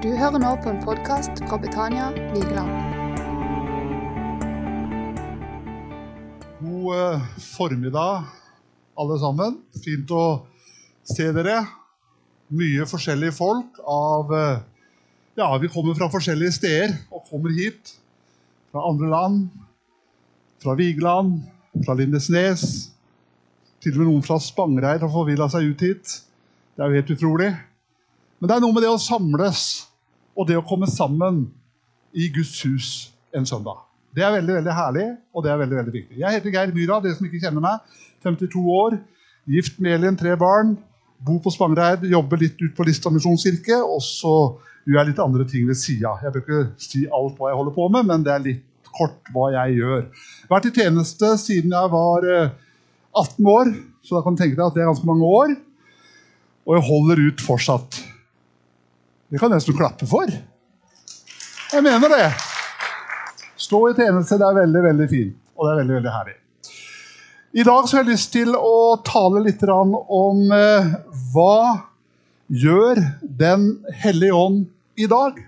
Du hører nå på en podkast fra Betania Vigeland. God eh, formiddag, alle sammen. Fint å se dere. Mye forskjellige folk av eh, Ja, vi kommer fra forskjellige steder og kommer hit. Fra andre land. Fra Vigeland, fra Lindesnes. Til og med noen fra Spangereid har forvilla seg ut hit. Det er jo helt utrolig. Men det er noe med det å samles og det å komme sammen i Guds hus en søndag. Det er veldig veldig herlig, og det er veldig, veldig viktig. Jeg heter Geir Myra, dere som ikke kjenner meg. 52 år, gift med Elin, tre barn. Bor på Spangereid, jobber litt ut på Lista misjonskirke. Og så gjør jeg litt andre ting ved sida. Jeg bør ikke si alt hva jeg holder på med, men det er litt kort hva jeg gjør. Vært i tjeneste siden jeg var 18 eh, år, så da kan du tenke deg at det er ganske mange år. Og jeg holder ut fortsatt. Det kan nesten klappe for. Jeg mener det. Stå i tjeneste, det er veldig veldig fint, og det er veldig veldig herlig. I dag så har jeg lyst til å tale litt om eh, hva gjør Den hellige ånd i dag?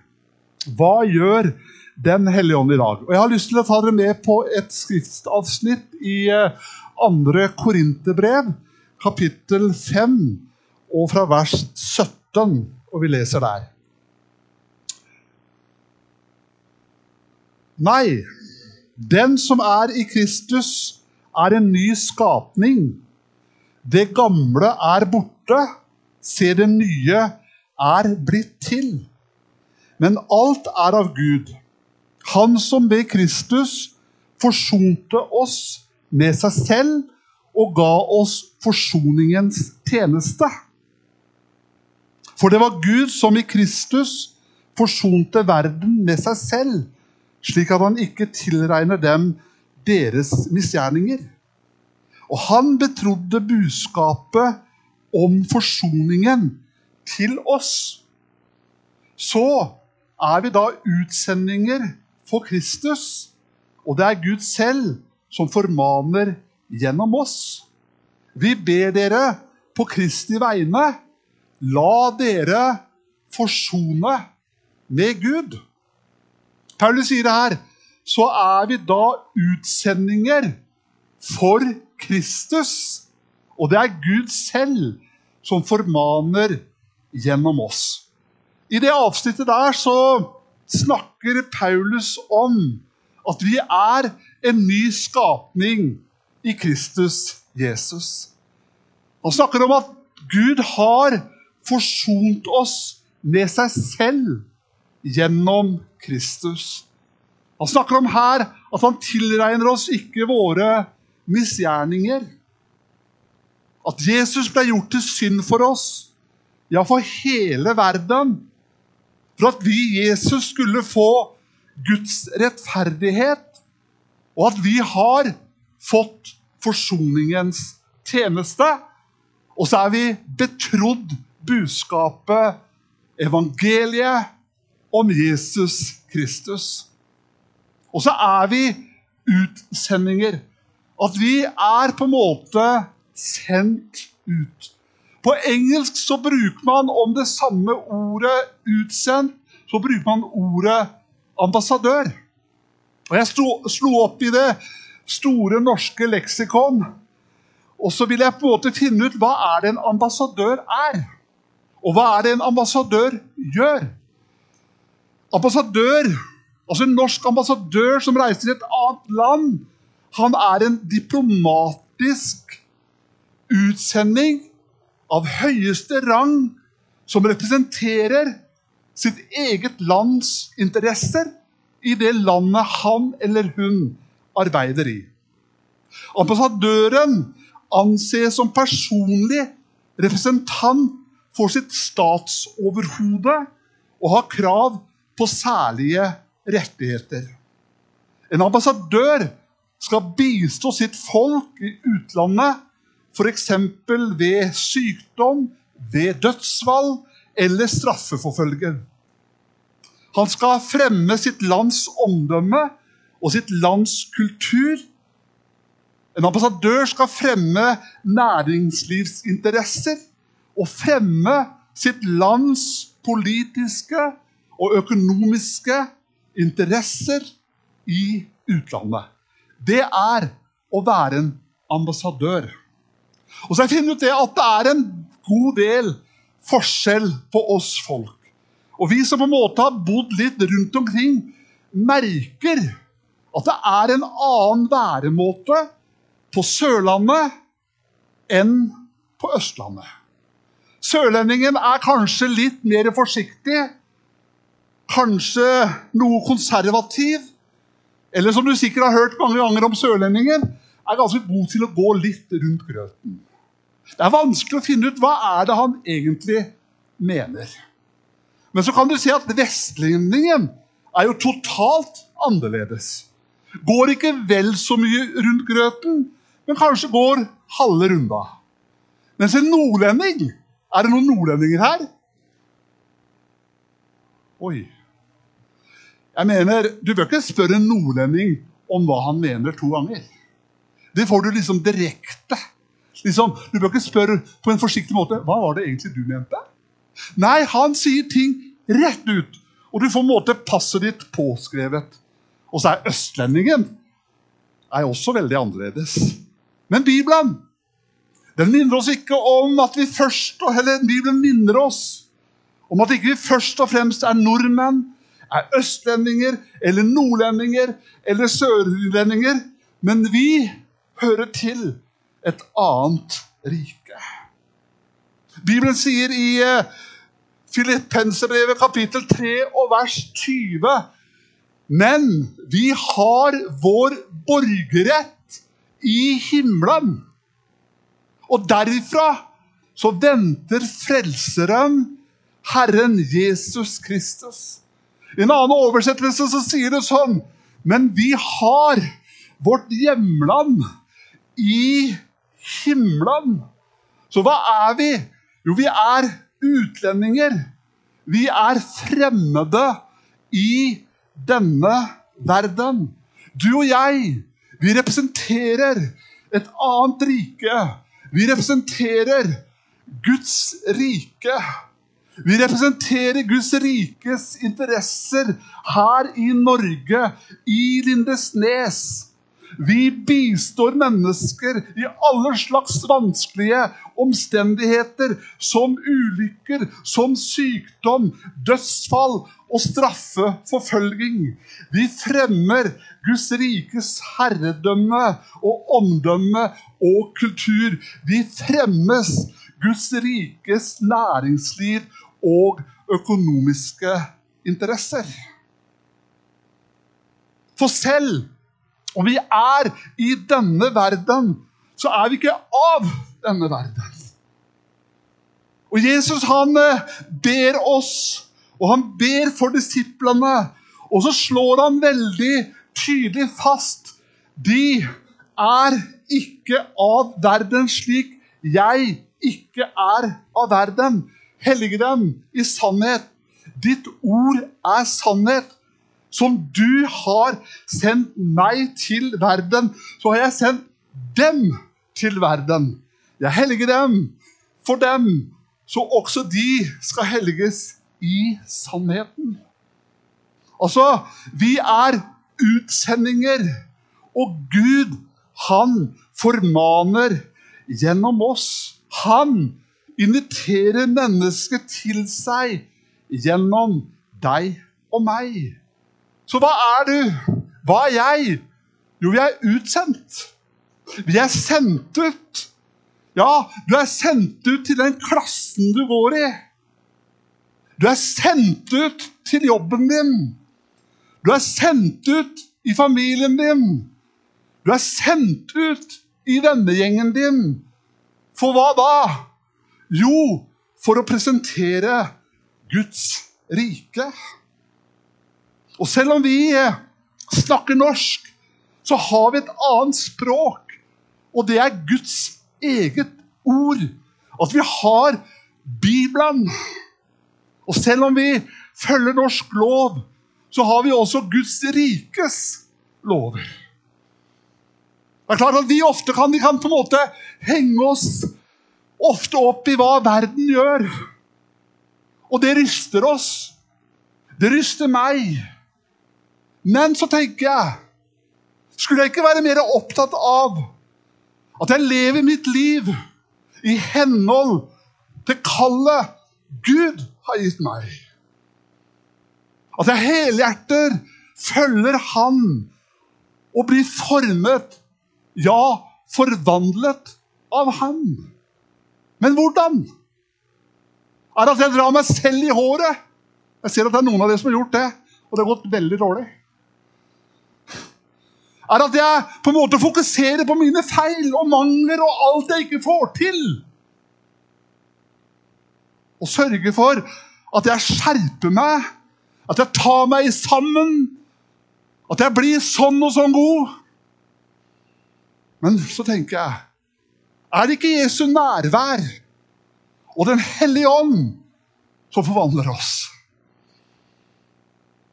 Hva gjør Den hellige ånd i dag? Og Jeg har lyst til å ta dere med på et skriftavsnitt i eh, andre Korinterbrev, kapittel 5, og fra vers 17, og vi leser der. Nei, den som er i Kristus, er en ny skapning. Det gamle er borte, se det nye er blitt til. Men alt er av Gud, Han som ved Kristus forsonte oss med seg selv og ga oss forsoningens tjeneste. For det var Gud som i Kristus forsonte verden med seg selv slik at han ikke tilregner dem deres misgjerninger. Og han betrodde budskapet om forsoningen til oss. Så er vi da utsendinger for Kristus, og det er Gud selv som formaner gjennom oss. Vi ber dere på Kristi vegne, la dere forsone med Gud. Paulus sier det her. Så er vi da utsendinger for Kristus. Og det er Gud selv som formaner gjennom oss. I det avsnittet der så snakker Paulus om at vi er en ny skapning i Kristus Jesus. Han snakker om at Gud har forsont oss med seg selv gjennom Kristus. Han snakker om her at han tilregner oss ikke våre misgjerninger. At Jesus ble gjort til synd for oss, ja, for hele verden. For at vi, Jesus, skulle få Guds rettferdighet, og at vi har fått forsoningens tjeneste. Og så er vi betrodd budskapet, evangeliet, om Jesus Kristus. Og så er vi utsendinger. At vi er på en måte sendt ut. På engelsk så bruker man om det samme ordet 'utsendt', så bruker man ordet 'ambassadør'. Og Jeg slo, opp i det store norske leksikon, og så vil jeg på en måte finne ut hva er det en ambassadør er. Og hva er det en ambassadør gjør? Ambassadør, altså en norsk ambassadør som reiser til et annet land, han er en diplomatisk utsending av høyeste rang som representerer sitt eget lands interesser i det landet han eller hun arbeider i. Ambassadøren anses som personlig representant for sitt statsoverhode og har krav på særlige rettigheter. En ambassadør skal bistå sitt folk i utlandet, f.eks. ved sykdom, ved dødsfall eller straffeforfølger. Han skal fremme sitt lands omdømme og sitt lands kultur. En ambassadør skal fremme næringslivsinteresser og fremme sitt lands politiske og økonomiske interesser i utlandet. Det er å være en ambassadør. Og så har jeg funnet ut det at det er en god del forskjell på oss folk. Og vi som på en måte har bodd litt rundt omkring, merker at det er en annen væremåte på Sørlandet enn på Østlandet. Sørlendingen er kanskje litt mer forsiktig, kanskje noe konservativ. Eller som du sikkert har hørt mange ganger om sørlendingen, er ganske god til å gå litt rundt grøten. Det er vanskelig å finne ut hva er det han egentlig mener. Men så kan du se at vestlendingen er jo totalt annerledes. Går ikke vel så mye rundt grøten, men kanskje går halve runda. Mens en nordlending Er det noen nordlendinger her? Oi. Jeg mener, Du bør ikke spørre en nordlending om hva han mener to ganger. Det får du liksom direkte. Liksom, du bør ikke spørre på en forsiktig måte hva var det egentlig du mente. Nei, han sier ting rett ut, og du får måte passet ditt påskrevet. Og så er østlendingen er også veldig annerledes. Men Bibelen den minner oss ikke om at vi først, eller Bibelen minner oss om at ikke vi først og fremst er nordmenn, er østlendinger eller nordlendinger eller sørlendinger, men vi hører til et annet rike. Bibelen sier i eh, Filippenserbrevet kapittel 3 og vers 20 Men vi har vår borgerrett i himmelen. Og derifra så venter Frelseren, Herren Jesus Kristus. I en annen oversettelse så sier det sånn Men vi har vårt hjemland i himmelen. Så hva er vi? Jo, vi er utlendinger. Vi er fremmede i denne verden. Du og jeg, vi representerer et annet rike. Vi representerer Guds rike. Vi representerer Guds rikes interesser her i Norge, i Lindesnes. Vi bistår mennesker i alle slags vanskelige omstendigheter, som ulykker, som sykdom, dødsfall og straffeforfølging. Vi fremmer Guds rikes herredømme og omdømme og kultur. Vi fremmes Guds rikes næringsliv og økonomiske interesser. For selv om vi er i denne verden, så er vi ikke av denne verden. Og Jesus han eh, ber oss, og han ber for disiplene. Og så slår han veldig tydelig fast de er ikke av verden slik jeg ikke er av verden. Hellige dem i sannhet. Ditt ord er sannhet som du har sendt meg til verden, så har jeg sendt dem til verden. Jeg helliger dem for dem, så også de skal helliges i sannheten. Altså, vi er utsendinger, og Gud, han formaner gjennom oss. Han inviterer mennesket til seg gjennom deg og meg. Så hva er du? Hva er jeg? Jo, vi er utsendt. Vi er sendt ut. Ja, du er sendt ut til den klassen du går i. Du er sendt ut til jobben din. Du er sendt ut i familien din. Du er sendt ut i vennegjengen din. For hva da? Jo, for å presentere Guds rike. Og selv om vi snakker norsk, så har vi et annet språk. Og det er Guds eget ord. At vi har Bibelen. Og selv om vi følger norsk lov, så har vi også Guds rikes lover. Det er klart at Vi ofte kan, vi kan på en måte henge oss ofte opp i hva verden gjør. Og det ryster oss. Det ryster meg. Men så tenker jeg Skulle jeg ikke være mer opptatt av at jeg lever mitt liv i henhold til kallet Gud har gitt meg? At jeg helhjerter følger Han og blir formet, ja, forvandlet av Han. Men hvordan? Er det at jeg drar meg selv i håret? Jeg ser at det er noen av dere som har gjort det, og det har gått veldig dårlig. Er det at jeg på en måte fokuserer på mine feil og mangler og alt jeg ikke får til? Og sørger for at jeg skjerper meg, at jeg tar meg sammen, at jeg blir sånn og sånn god? Men så tenker jeg Er det ikke Jesu nærvær og Den hellige ånd som forvandler oss?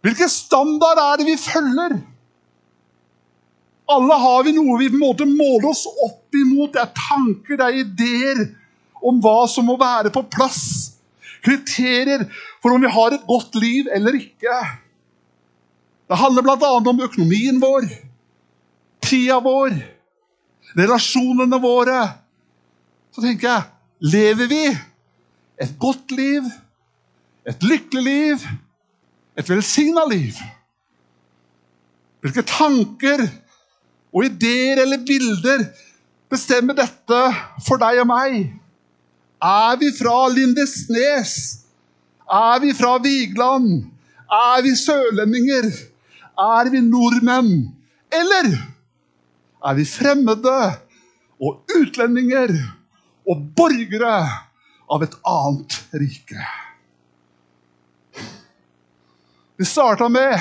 Hvilken standard er det vi følger? Alle har vi noe vi på en måte måler oss opp imot. Det er tanker, det er ideer om hva som må være på plass. Kriterier for om vi har et godt liv eller ikke. Det handler bl.a. om økonomien vår, tida vår, relasjonene våre. Så tenker jeg lever vi et godt liv, et lykkelig liv, et velsigna liv? Hvilke tanker og ideer eller bilder bestemmer dette for deg og meg? Er vi fra Lindesnes? Er vi fra Vigeland? Er vi sørlendinger? Er vi nordmenn? Eller er vi fremmede og utlendinger og borgere av et annet rike? Vi starta med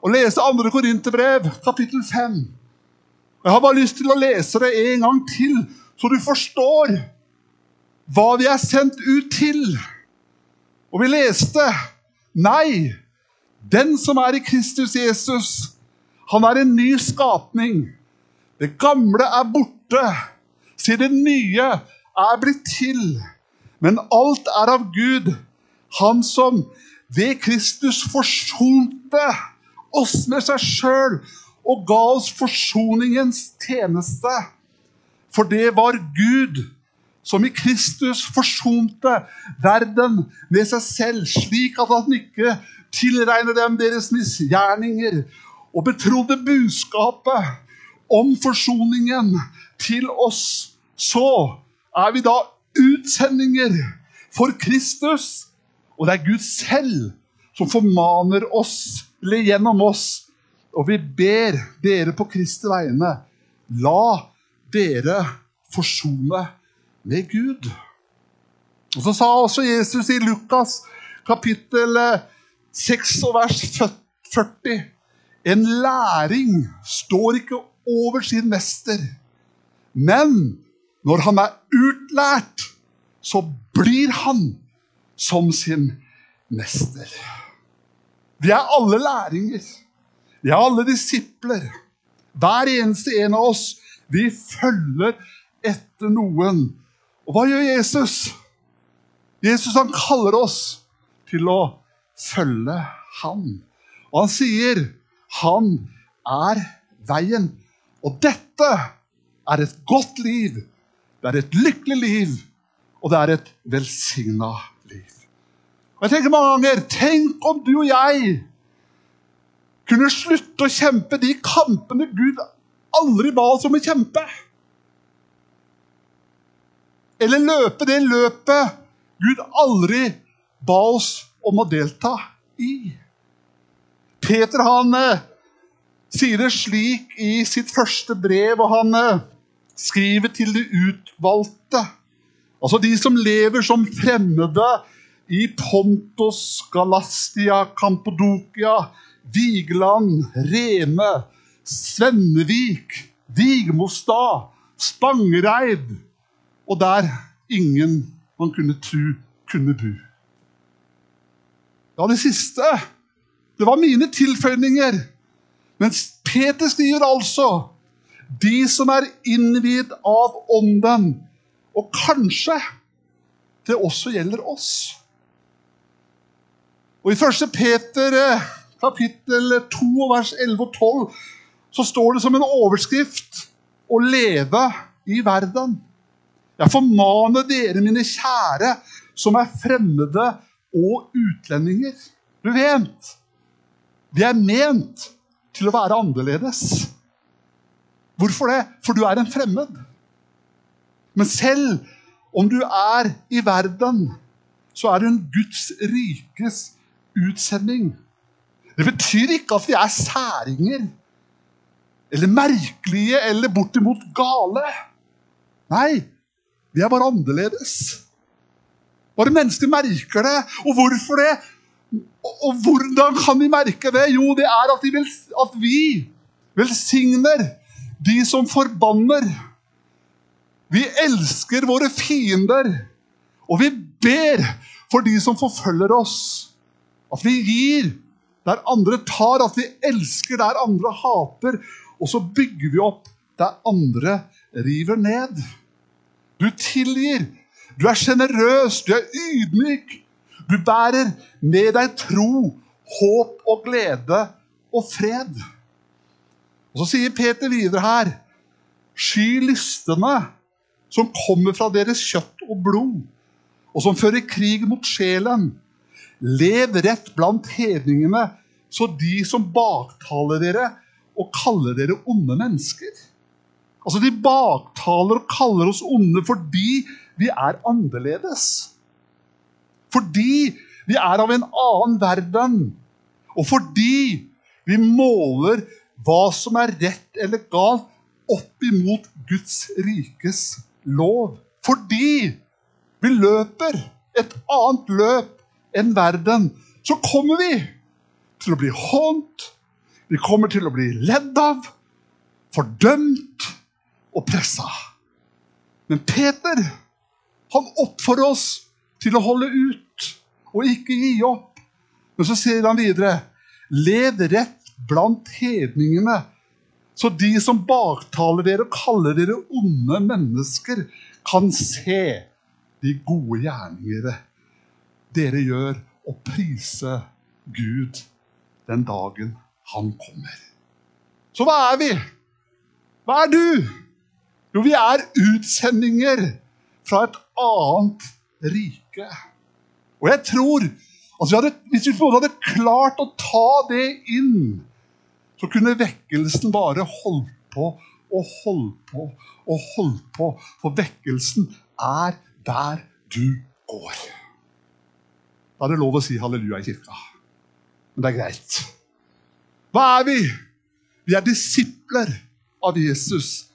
å lese 2. Korinterbrev, kapittel 5. Jeg har bare lyst til å lese det en gang til, så du forstår hva vi er sendt ut til. Og vi leste Nei, den som er i Kristus Jesus, han er en ny skapning. Det gamle er borte. Se, det nye er blitt til. Men alt er av Gud, Han som ved Kristus forsonte oss med seg sjøl og ga oss forsoningens tjeneste. For det var Gud som i Kristus forsonte verden med seg selv, slik at han ikke tilregner dem deres misgjerninger, og betrodde budskapet om forsoningen til oss. Så er vi da utsendinger for Kristus, og det er Gud selv som formaner oss, eller gjennom oss. Og vi ber dere på Kristi vegne, la dere forsone med Gud. Og Så sa også Jesus i Lukas kapittel 6 og vers 40 En læring står ikke over sin mester, men når han er utlært, så blir han som sin mester. Vi er alle læringer. Vi er alle disipler. Hver eneste en av oss. Vi følger etter noen. Og hva gjør Jesus? Jesus han kaller oss til å følge han. Og han sier han er veien. Og dette er et godt liv. Det er et lykkelig liv, og det er et velsigna liv. Og jeg tenker mange ganger, Tenk om du og jeg kunne slutte å kjempe de kampene Gud aldri ba oss om å kjempe. Eller løpe det løpet Gud aldri ba oss om å delta i. Peter han eh, sier det slik i sitt første brev, og han eh, skriver til de utvalgte. Altså de som lever som fremmede i Pontos, Galastia, Kampodokia, Vigeland, Rene, Svennevik, Vigmostad, Spangereid og der ingen man kunne tro kunne bo. Ja, det siste det var mine tilføyninger. Mens Peter skriver altså de som er innvidd av Ånden. Og kanskje det også gjelder oss. Og I 1. Peter eh, kapittel 2 vers 11 og 12 så står det som en overskrift å leve i verden. Jeg formaner dere, mine kjære, som er fremmede og utlendinger. Du vet, vi er ment til å være annerledes. Hvorfor det? For du er en fremmed. Men selv om du er i verden, så er du en Guds rikes utsending. Det betyr ikke at vi er særinger eller merkelige eller bortimot gale. Nei, vi er bare annerledes. Bare mennesker merker det. Og hvorfor det? Og, hvordan kan de merke det? Jo, det er at, de vil, at vi velsigner de som forbanner. Vi elsker våre fiender. Og vi ber for de som forfølger oss. At vi gir der andre tar. At vi elsker der andre hater. Og så bygger vi opp der andre river ned. Du tilgir. Du er sjenerøs. Du er ydmyk. Du bærer med deg tro, håp og glede og fred. Og Så sier Peter videre her Sky lystene som kommer fra deres kjøtt og blod, og som fører krig mot sjelen. Lev rett blant hedningene, så de som baktaler dere, og kaller dere onde mennesker. Altså, De baktaler og kaller oss onde fordi vi er annerledes. Fordi vi er av en annen verden. Og fordi vi måler hva som er rett eller galt, opp imot Guds rikes lov. Fordi vi løper et annet løp enn verden, så kommer vi til å bli hånt, vi kommer til å bli ledd av, fordømt og pressa. Men Peter han oppfordrer oss til å holde ut og ikke gi opp. Men så sier han videre Lev rett blant hedningene, så de som baktaler dere og kaller dere onde mennesker, kan se de gode gjerningene dere gjør, og prise Gud den dagen han kommer. Så hva er vi? Hva er du? Jo, vi er utsendinger fra et annet rike. Og jeg tror at hadde, hvis vi hadde klart å ta det inn, så kunne vekkelsen bare holdt på og holdt på og holdt på. For vekkelsen er der du går. Da er det lov å si halleluja i kirka. Men det er greit. Hva er vi? Vi er disipler av Jesus.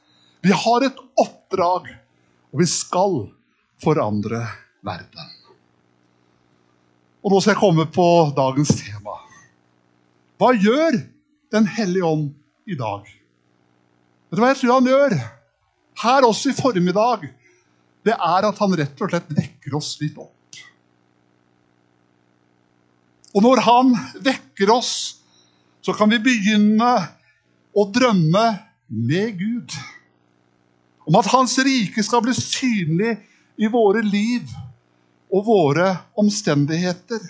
Vi har et oppdrag, og vi skal forandre verden. Og nå skal jeg komme på dagens tema. Hva gjør Den hellige ånd i dag? Vet du hva jeg tror han gjør? Her også i formiddag. Det er at han rett og slett vekker oss litt opp. Og når han vekker oss så kan vi begynne å drømme med Gud. Om at Hans rike skal bli synlig i våre liv og våre omstendigheter.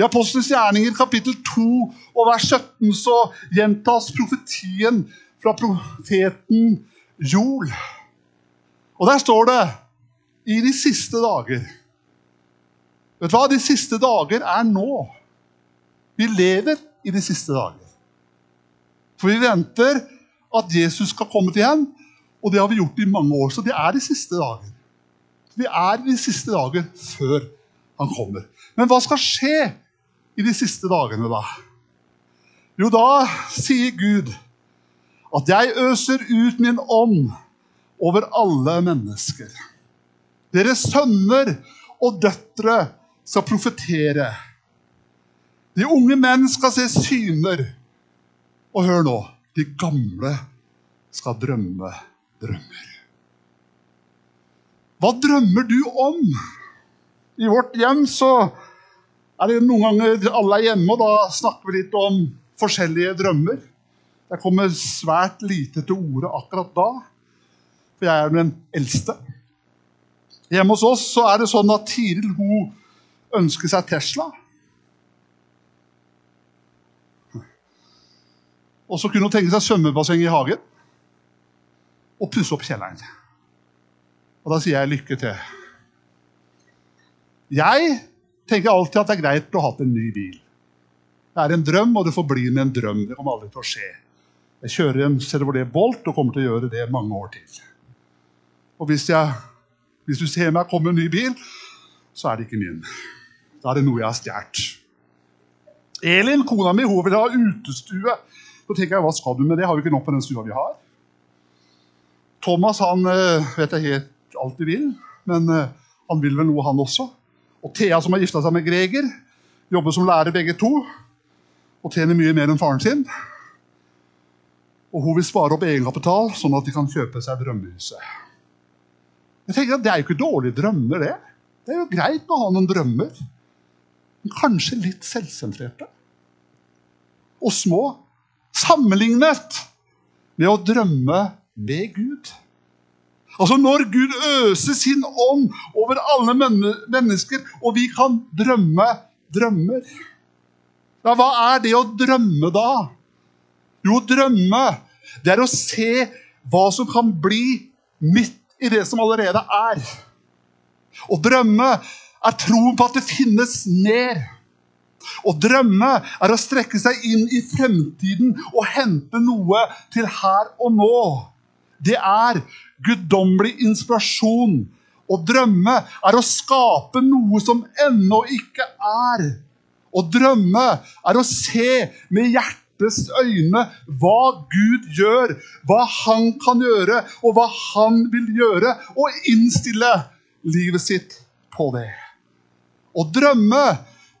I Apostelens gjerninger kapittel 2 og vers 17 så gjentas profetien fra profeten Joel. Og der står det i de siste dager Vet du hva? De siste dager er nå. Vi lever i de siste dager. For vi venter at Jesus skal komme til igjen, og det har vi gjort i mange år. Så det er de siste dager. Vi er i de siste dager før han kommer. Men hva skal skje i de siste dagene, da? Jo, da sier Gud at jeg øser ut min ånd over alle mennesker. Deres sønner og døtre skal profetere. De unge menn skal se syner. Og hør nå de gamle skal drømme drømmer. Hva drømmer du om? I vårt hjem så er det noen ganger alle er hjemme, og da snakker vi litt om forskjellige drømmer. Jeg kommer svært lite til orde akkurat da, for jeg er den eldste. Hjemme hos oss så er det sånn at Tiril hun ønsker seg Tesla. Og så kunne hun tenke seg svømmebasseng i hagen og pusse opp kjelleren. Og da sier jeg lykke til. Jeg tenker alltid at det er greit å ha hatt en ny bil. Det er en drøm, og det forblir med en drøm. Det kommer aldri til å skje. Jeg kjører en Chevrolet Bolt og kommer til å gjøre det mange år til. Og hvis, jeg, hvis du ser meg komme med en ny bil, så er det ikke min. Da er det noe jeg har stjålet. Elin, kona mi, hun vil ha utestue. Så tenker jeg, hva skal du med det? Har vi ikke nok på den stua vi har? Thomas han eh, vet jeg helt alt de vil, men eh, han vil vel noe, han også. Og Thea, som har gifta seg med Greger, jobber som lærer begge to. Og tjener mye mer enn faren sin. Og hun vil spare opp egenkapital, sånn at de kan kjøpe seg drømmehuset. Jeg tenker at Det er jo ikke dårlige drømmer, det. Det er jo greit å ha noen drømmer. Men kanskje litt selvsentrerte. Og små. Sammenlignet med å drømme ved Gud. Altså Når Gud øser sin ånd over alle mennesker, og vi kan drømme drømmer ja, Hva er det å drømme da? Jo, drømme det er å se hva som kan bli midt i det som allerede er. Å drømme er troen på at det finnes mer. Å drømme er å strekke seg inn i fremtiden og hente noe til her og nå. Det er guddommelig inspirasjon. Å drømme er å skape noe som ennå ikke er. Å drømme er å se med hjertets øyne hva Gud gjør, hva Han kan gjøre, og hva Han vil gjøre, og innstille livet sitt på det. Å drømme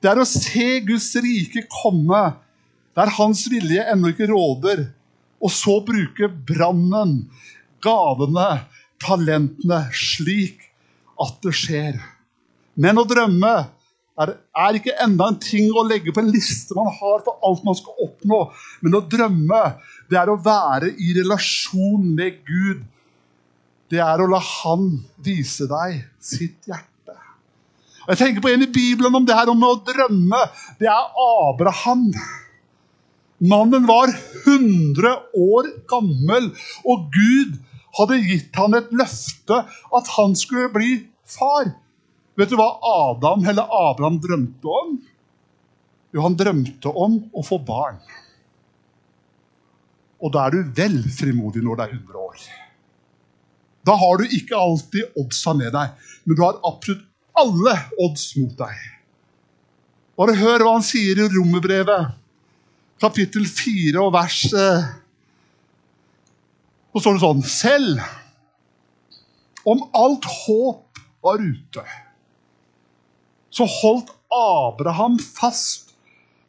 det er å se Guds rike komme der Hans vilje ennå ikke råder, og så bruke brannen gavene, talentene, slik at det skjer. Men å drømme er, er, ikke enda en ting å legge på en liste man har for alt man skal oppnå. Men å drømme, det er å være i relasjon med Gud. Det er å la Han vise deg sitt hjerte. Og jeg tenker på en i Bibelen om det her om å drømme. Det er Abraham. Mannen var 100 år gammel, og Gud hadde gitt han et løfte at han skulle bli far. Vet du hva Adam eller Abraham drømte om? Jo, han drømte om å få barn. Og da er du vel frimodig når du er 100 år. Da har du ikke alltid oddsa med deg, men du har absolutt alle odds mot deg. Bare hør hva han sier i Romerbrevet, kapittel 4 og vers eh, så står det sånn Selv om alt håp var ute, så holdt Abraham fast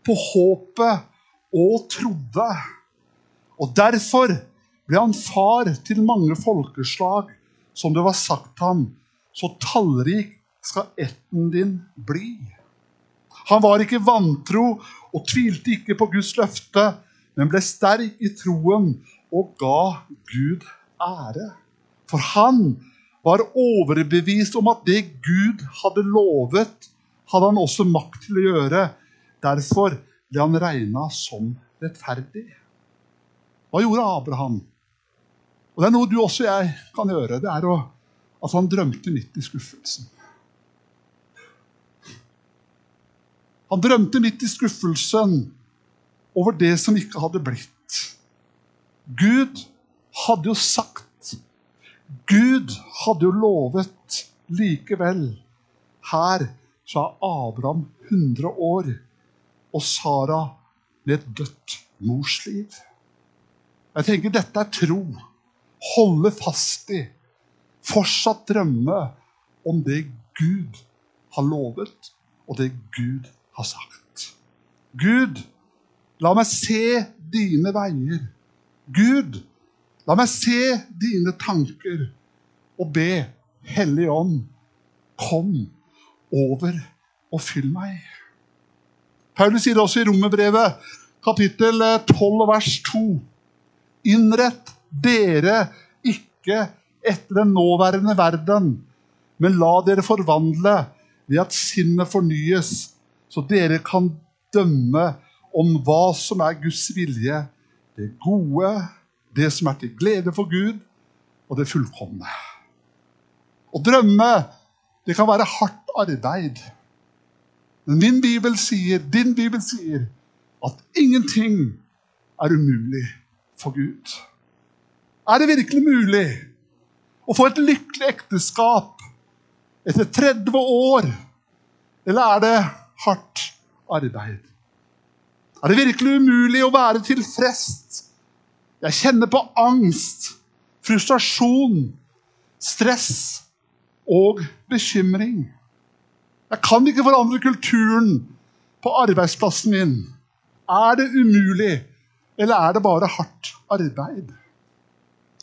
på håpet og trodde. Og derfor ble han far til mange folkeslag, som det var sagt ham, så tallrik skal ætten din bli. Han var ikke vantro og tvilte ikke på Guds løfte, men ble sterk i troen og ga Gud ære. For han var overbevist om at det Gud hadde lovet, hadde han også makt til å gjøre. Derfor ble han regna som rettferdig. Hva gjorde Abraham? Og Det er noe du også jeg kan gjøre. Det er å, at han drømte midt i skuffelsen. Han drømte midt i skuffelsen over det som ikke hadde blitt. Gud hadde jo sagt. Gud hadde jo lovet. Likevel, her så er Abraham 100 år, og Sara med et dødt morsliv. Jeg tenker dette er tro. Holde fast i. Fortsatt drømme om det Gud har lovet, og det Gud har sagt. Gud, la meg se dine veier. Gud, la meg se dine tanker og be Hellig Ånd, kom over og fyll meg. Paulus sier også i Romerbrevet, kapittel 12, vers 2.: Innrett dere ikke etter den nåværende verden, men la dere forvandle ved at sinnet fornyes, så dere kan dømme om hva som er Guds vilje, det gode, det som er til glede for Gud, og det fullkomne. Å drømme, det kan være hardt arbeid. Men min bibel sier, din bibel sier, at ingenting er umulig for Gud. Er det virkelig mulig å få et lykkelig ekteskap etter 30 år? Eller er det hardt arbeid? Er det virkelig umulig å være tilfreds? Jeg kjenner på angst, frustrasjon, stress og bekymring. Jeg kan ikke forandre kulturen på arbeidsplassen min. Er det umulig, eller er det bare hardt arbeid?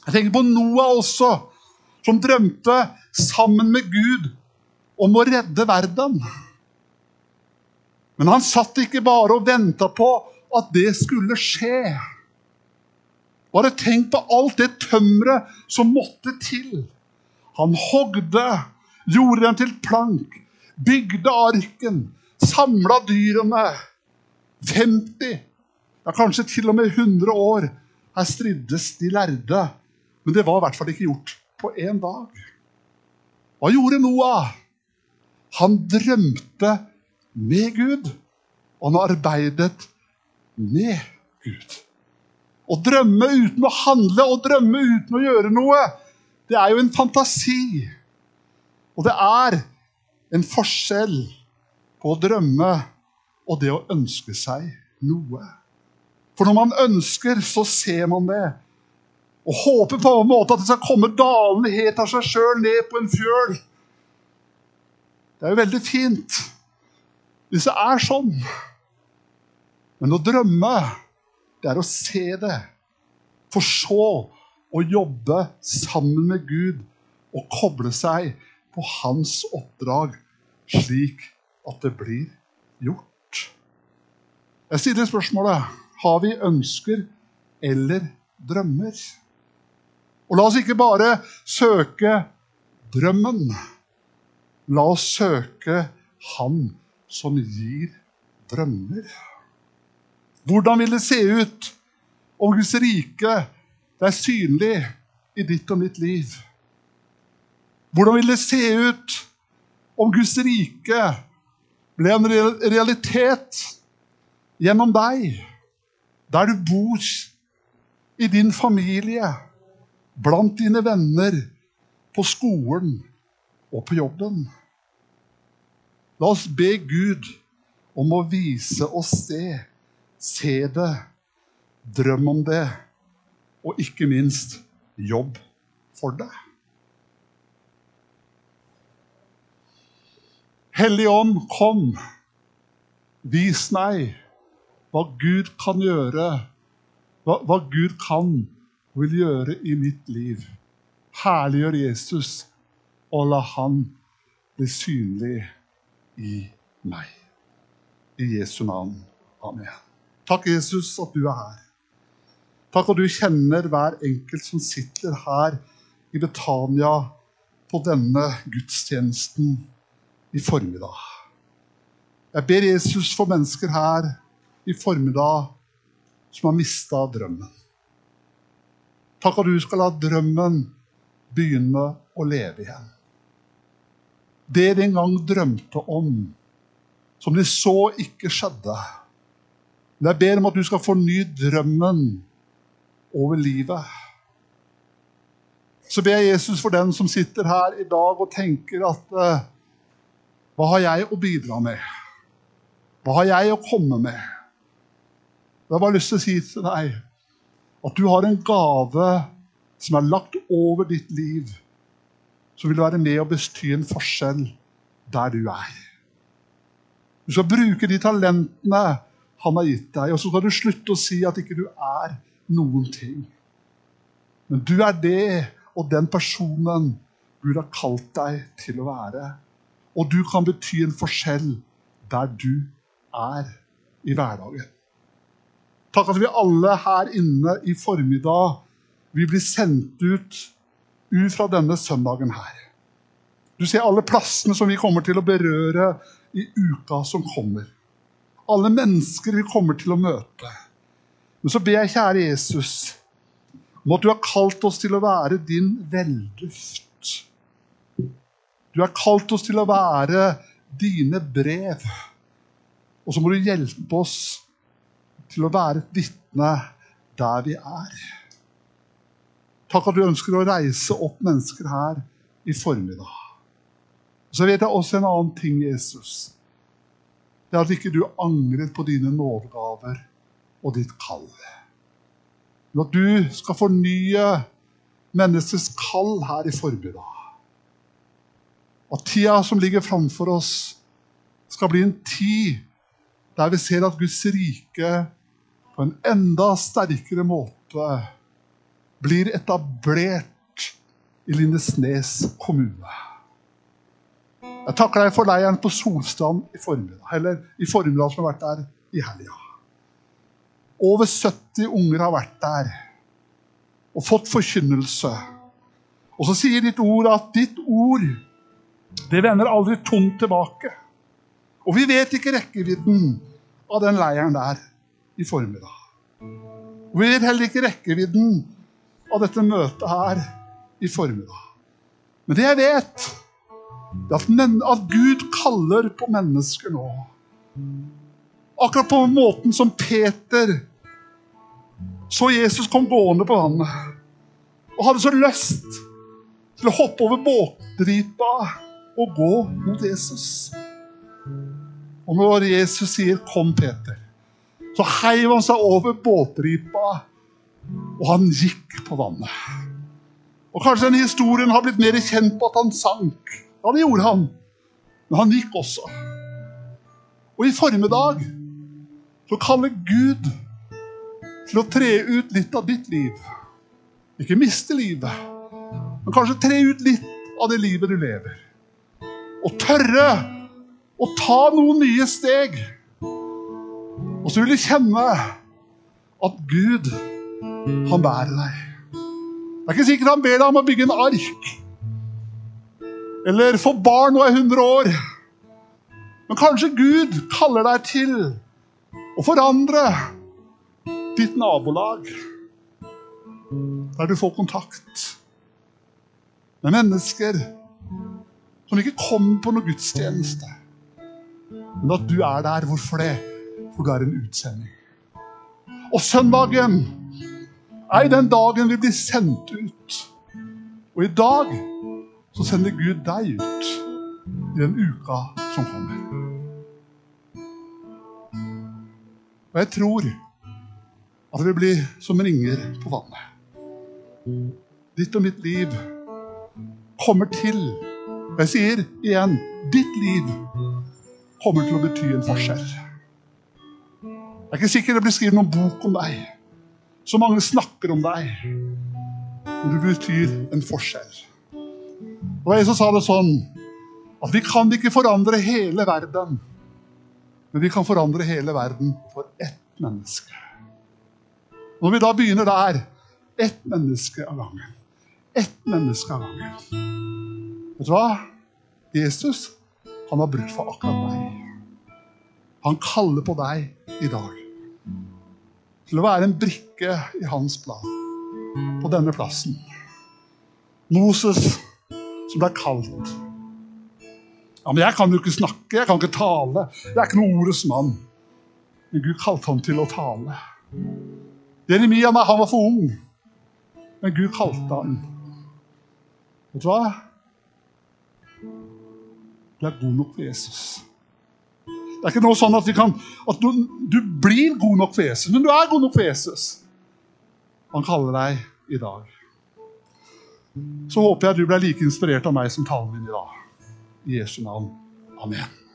Jeg tenker på Noah også, som drømte sammen med Gud om å redde verden. Men han satt ikke bare og venta på at det skulle skje. Bare tenk på alt det tømmeret som måtte til. Han hogde, gjorde dem til plank, bygde arken, samla dyrene. 50, ja kanskje til og med 100 år. Her striddes de lærde. Men det var i hvert fall ikke gjort på én dag. Hva gjorde Noah? Han drømte med Gud. Og han arbeidet med Gud. Å drømme uten å handle og drømme uten å gjøre noe, det er jo en fantasi. Og det er en forskjell på å drømme og det å ønske seg noe. For når man ønsker, så ser man det. Og håper på en måte at det skal komme dalende helt av seg sjøl ned på en fjøl. Det er jo veldig fint hvis det er sånn. Men å drømme, det er å se det. For så å jobbe sammen med Gud og koble seg på hans oppdrag, slik at det blir gjort. Jeg stiller spørsmålet har vi ønsker eller drømmer. Og la oss ikke bare søke drømmen. La oss søke Han som gir drømmer. Hvordan vil det se ut om Guds rike er synlig i ditt og mitt liv? Hvordan vil det se ut om Guds rike ble en realitet gjennom deg, der du bor, i din familie, blant dine venner, på skolen og på jobben? La oss be Gud om å vise oss det, Se det, drøm om det, og ikke minst jobb for det. Hellig Ånd, kom. Vis meg hva Gud kan gjøre, hva, hva Gud kan og vil gjøre i mitt liv. Herliggjør Jesus, og la Han bli synlig i meg. I Jesu navn. Amen. Takk, Jesus, at du er her. Takk at du kjenner hver enkelt som sitter her i Betania på denne gudstjenesten i formiddag. Jeg ber Jesus for mennesker her i formiddag som har mista drømmen. Takk at du skal la drømmen begynne å leve igjen det de en gang drømte om, som de så ikke skjedde. Men jeg ber om at du skal forny drømmen over livet. Så ber jeg Jesus for den som sitter her i dag og tenker at uh, Hva har jeg å bidra med? Hva har jeg å komme med? Jeg har bare lyst til å si til deg at du har en gave som er lagt over ditt liv så vil være med og bety en forskjell der du er. Du skal bruke de talentene han har gitt deg, og så skal du slutte å si at ikke du er noen ting. Men du er det og den personen Gud har kalt deg til å være. Og du kan bety en forskjell der du er i hverdagen. Takk at vi alle her inne i formiddag vil bli sendt ut ut fra denne søndagen her. Du ser alle plassene som vi kommer til å berøre i uka som kommer. Alle mennesker vi kommer til å møte. Men så ber jeg, kjære Jesus, om at du har kalt oss til å være din velduft. Du har kalt oss til å være dine brev. Og så må du hjelpe oss til å være et vitne der vi er. Takk at du ønsker å reise opp mennesker her i formiddag. Så vet jeg også en annen ting, Jesus. Det er at ikke du angret på dine nådegaver og ditt kall. Men at du skal fornye menneskets kall her i formiddag. At tida som ligger framfor oss, skal bli en tid der vi ser at Guds rike på en enda sterkere måte blir etablert i Lindesnes kommune. Jeg takker deg for leiren på Solstrand i formiddag, eller i formiddag som har vært der i helga. Over 70 unger har vært der og fått forkynnelse. Og så sier ditt ord at ditt ord det vender aldri tomt tilbake. Og vi vet ikke rekkevidden av den leiren der i formiddag. Og vi vet heller ikke rekkevidden av dette møtet her i formiddag. Men det jeg vet, det er at, men, at Gud kaller på mennesker nå. Akkurat på måten som Peter så Jesus kom gående på vannet og hadde så lyst til å hoppe over båtripa og gå mot Jesus. Og når Jesus sier 'Kom, Peter', så heiv han seg over båtripa, og han gikk på vannet. Og Kanskje den historien har blitt mer kjent på at han sank. Ja, det gjorde han. Men han gikk også. Og i formiddag så kaller Gud til å tre ut litt av ditt liv. Ikke miste livet, men kanskje tre ut litt av det livet du lever. Og tørre å ta noen nye steg. Og så vil du kjenne at Gud, han bærer deg. Det er ikke sikkert han ber deg om å bygge en ark. Eller få barn og er 100 år. Men kanskje Gud kaller deg til å forandre ditt nabolag. Der du får kontakt med mennesker som ikke kommer på noe gudstjeneste. Men at du er der. Hvorfor det? For du er en utsending. Og søndagen er den dagen vi blir sendt ut. Og i dag så sender Gud deg ut i den uka som kommer. Og jeg tror at det blir som ringer på vannet. Ditt og mitt liv kommer til Og jeg sier igjen ditt liv kommer til å bety en forskjell. Jeg er ikke sikker det blir skrevet noen bok om deg. Så mange snakker om deg. Men du betyr en forskjell. Og Jesus sa det sånn at vi kan ikke forandre hele verden, men vi kan forandre hele verden for ett menneske. Når vi da begynner der ett menneske av gangen. Ett menneske av gangen. Vet du hva? Jesus han har brukt for akkurat deg. Han kaller på deg i dag til å være en brikke i hans plan på denne plassen. Moses som ble kalt. Ja, men Jeg kan jo ikke snakke, jeg kan ikke tale. Jeg er ikke noe ordets mann. Men Gud kalte ham til å tale. Jeremia han var for ung, men Gud kalte ham. Vet du hva? Du er god nok for Jesus. Det er ikke noe sånn at, kan, at du, du, blir god nok for Jesus, men du er god nok for Jesus. Han kaller deg i dag. Så håper jeg du ble like inspirert av meg som talen min i dag. I Jesu navn. Amen.